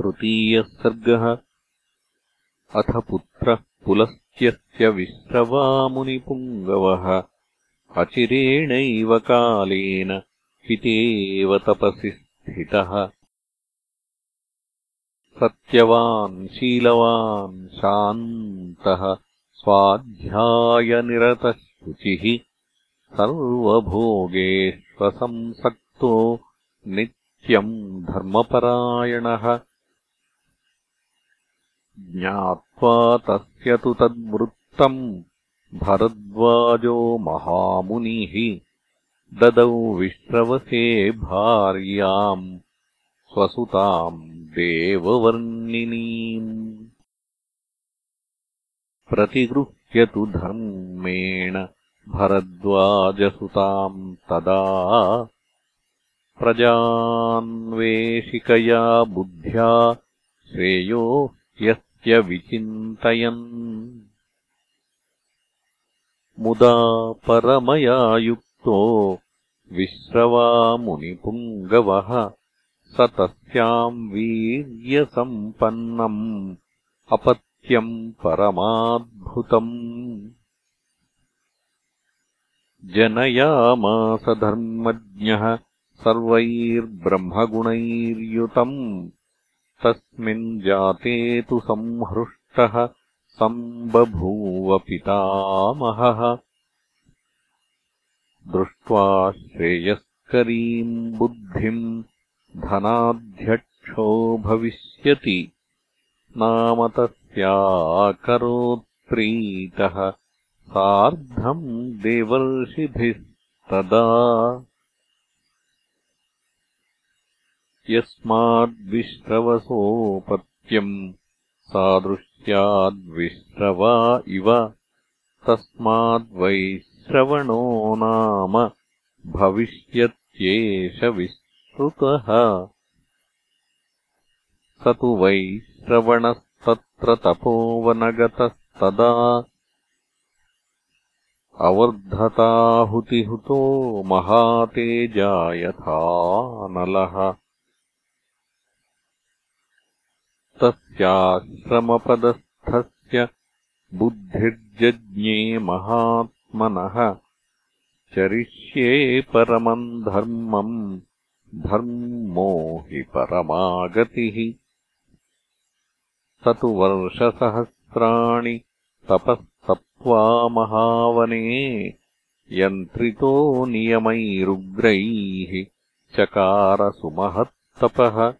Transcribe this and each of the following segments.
तृतीयः सर्गः। अथ पुत्रः पुलस्त्यस्य विश्रवामुनिपुङ्गवः। अचिरेणैव कालेन पितेव तपसि स्थितः। सत्यवान् शीलवान् शान्तः स्वाध्यायनिरतः शुचिः सर्वभोगेष्वसंसक्तो नित्यम् धर्मपरायणः ज्ञात्वा तस्य तु तद्वृत्तम्। भरद्वाजो महामुनिः ददौ विश्रवसे भार्याम् स्वसुताम् देववर्णिनीम्। प्रतिगृह्यतु धर्मेण भरद्वाजसुताम् तदा। प्रजान्वेषिकया बुद्ध्या श्रेयो विचिन्तयन्। मुदा परमया युक्तो विश्रवामुनिपुङ्गवः स तस्याम् वीर्यसम्पन्नम् अपत्यम् परमाद्भुतम्। जनयामास धर्मज्ञः सर्वैर्ब्रह्मगुणैर्युतम् तस्मिन् जाते तु संहृष्टः पितामहः दृष्ट्वा श्रेयस्करीम् बुद्धिम् धनाध्यक्षो भविष्यति। नाम तस्याकरोत्प्रीतः सार्धम् देवर्षिभिस्तदा यस्माद्विश्रवसोपत्यम् सादृश्याद्विश्रवा इव तस्माद्वैश्रवणो नाम भविष्यत्येष विश्रुतः स तु वैश्रवणस्तत्र तपोवनगतस्तदा अवर्धताहुतिहुतो महातेजायथानलः तस्याश्रमपदस्थस्य बुद्धिर्जज्ञे महात्मनः। चरिष्ये परमम् धर्मम् धर्मो हि परमागतिः। स तु वर्षसहस्राणि तपःसप्त्वा महावने यन्त्रितो नियमैरुग्रैः चकारसुमहत्तपः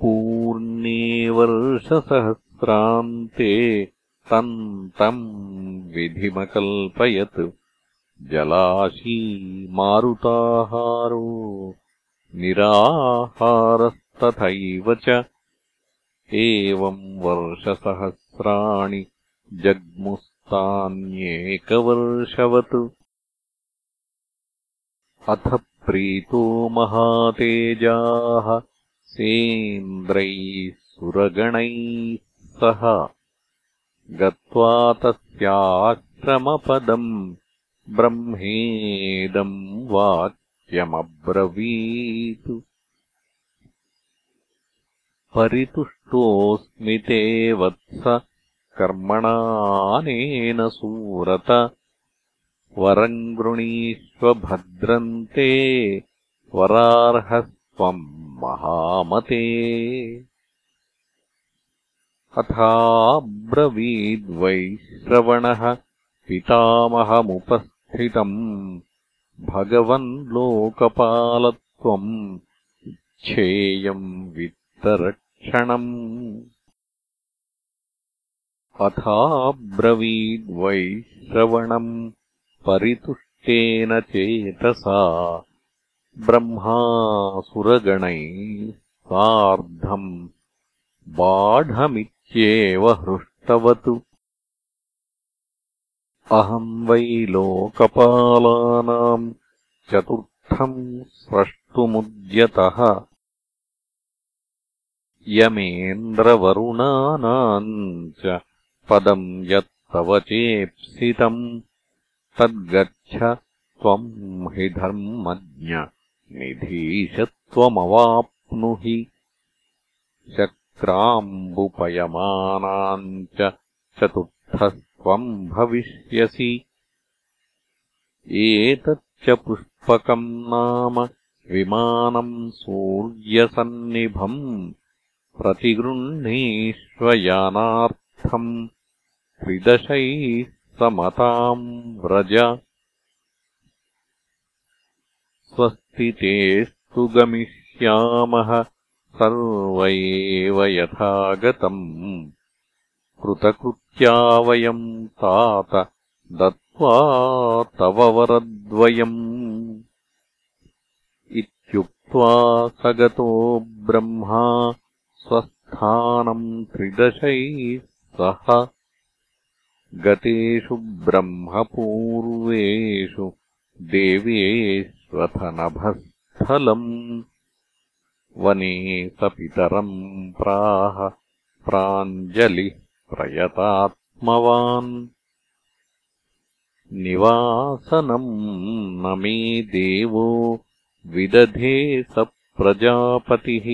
पूर्णे वर्षसहस्रान्ते तम् तम् विधिमकल्पयत्। जलाशी मारुताहारो निराहारस्तथैव च। एवम् वर्षसहस्राणि जग्मुस्तान्येकवर्षवत्। अथ प्रीतो महातेजाः सेन्द्रैः सुरगणैः सह गत्वा तस्याश्रमपदम् ब्रह्मेदम् वाक्यमब्रवीत्। परितुष्टोऽस्मि ते वत्स कर्मणानेन सूरत वरम् गृणीष्वभद्रन्ते वरार्हस्त्वम् महामते। अथाब्रवीद्वैश्रवणः पितामहमुपस्थितम्। भगवन् लोकपालत्वम् इच्छेयम् वित्तरक्षणम्। अथाब्रवीद्वैश्रवणम् परितुष्टेन चेतसा ब्रह्मासुरगणैः सार्धम् बाढमित्येव हृष्टवत्। अहम् वै लोकपालानाम् चतुर्थम् स्रष्टुमुद्यतः। यमेन्द्रवरुणानाम् च पदम् यत्तव चेप्सितम् तद्गच्छ त्वम् हि धर्मज्ञ निधीशत्वम् त्वमवाप्नुहि शक्राम्बुपयमानाम् च चतुर्थस्त्वम् भविष्यसि। एतच्च पुष्पकम् नाम विमानम् सूर्यसन्निभम् प्रतिगृह्णीष्वयानार्थम् त्रिदशैः समताम् व्रज स्वस्ति तेस्तु गमिष्यामः सर्व एव यथागतम्। कृतकृत्या वयम् तात दत्त्वा तव वरद्वयम्। इत्युक्त्वा स गतो ब्रह्मा स्वस्थानम् त्रिदशैः सह। गतेषु ब्रह्मपूर्वेषु देवेष्वथनभस्थलम् वने स पितरम् प्राह प्राञ्जलिः प्रयतात्मवान्। निवासनम् न मे देवो विदधे स प्रजापतिः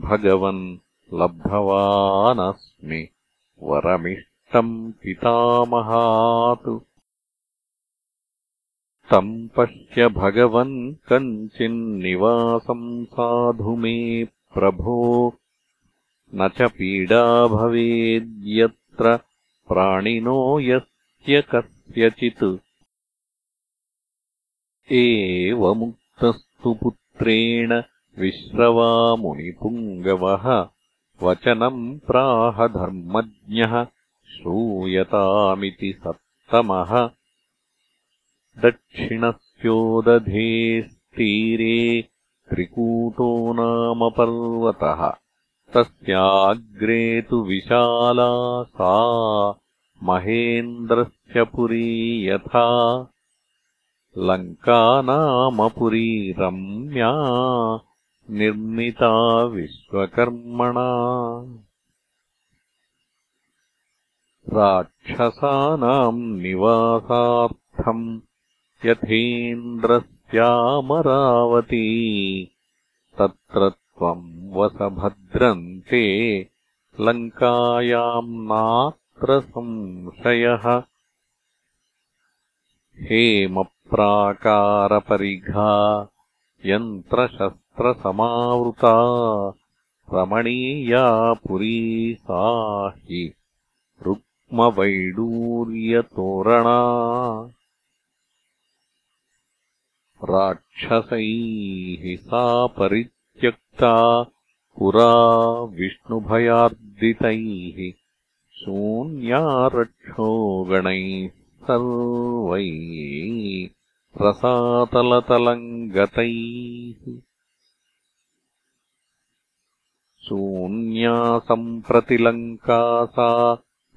भगवन् लब्धवानस्मि वरमिष्ट तम् पितामहात् तम् पश्य भगवन् कञ्चिन्निवासम् साधु मे प्रभो। न च पीडा भवेद्यत्र प्राणिनो यस्य कस्यचित्। एवमुक्तस्तु पुत्रेण विश्रवामुनिपुङ्गवः। वचनम् प्राहधर्मज्ञः श्रूयतामिति सत्तमः दक्षिणस्योदधेस्तीरे त्रिकूटो नाम पर्वतः। तस्याग्रे तु विशाला सा महेन्द्रस्य पुरी यथा। लङ्का नाम पुरी रम्या निर्मिता विश्वकर्मणा। राक्षसानाम् निवासार्थम् यथेन्द्रस्यामरावती तत्र त्वम् वसभद्रन्ते लङ्कायाम् नात्र संशयः। हेमप्राकारपरिघा यन्त्रशस्त्रसमावृता रमणीया पुरी सा हि वैडूर्यतोरणा राक्षसैः सा परित्यक्ता पुरा विष्णुभयार्दितैः शून्यारक्षोगणैः सर्वैः रसातलतलम् गतैः शून्या सम्प्रतिलङ्का सा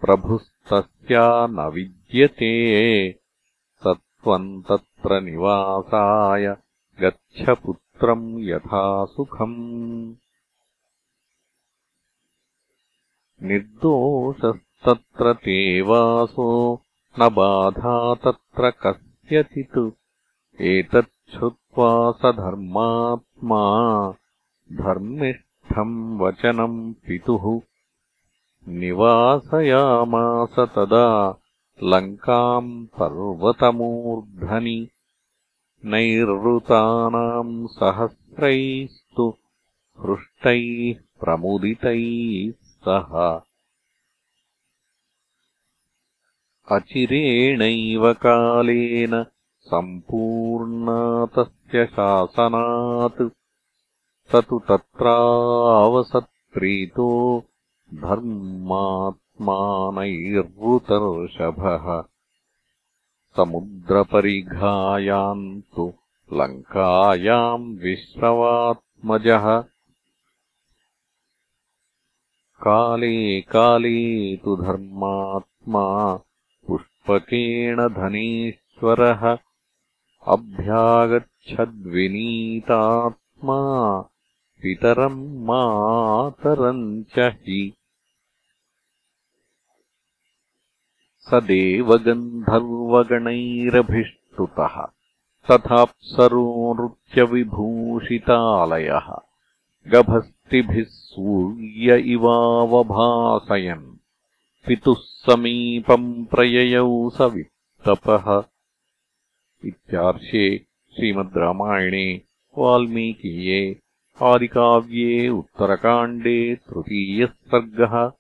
प्रभुस्तस्या न विद्यते त्वम् तत्र निवासाय गच्छ पुत्रम् यथा सुखम्। निर्दोषस्तत्र ते वासो न बाधा तत्र कस्यचित्। एतच्छ्रुत्वा स धर्मात्मा धर्मिष्ठम् वचनम् पितुः। निवासयामास तदा लङ्काम् पर्वतमूर्धनि नैरृतानाम् सहस्रैस्तु हृष्टैः प्रमुदितैः सह। अचिरेणैव कालेन सम्पूर्णा तस्य शासनात् स तु तत्रावसत्प्रीतो धर्मात्मानैर्वृतर्षभः समुद्रपरिघायाम् तु लङ्कायाम् विश्रवात्मजः। काले काले तु धर्मात्मा पुष्पकेण धनेश्वरः। अभ्यागच्छद्विनीतात्मा पितरम् मातरम् च हि स देवगन्धर्वगणैरभिष्टुतः। तथाप्सरो नृत्यविभूषितालयः गभस्तिभिः सूर्य इवावभासयन्। पितुः समीपम् प्रययौ स वित्तपः। इत्यार्षे श्रीमद् रामायणे वाल्मीकीये आदिकाव्ये उत्तरकाण्डे तृतीयः सर्गः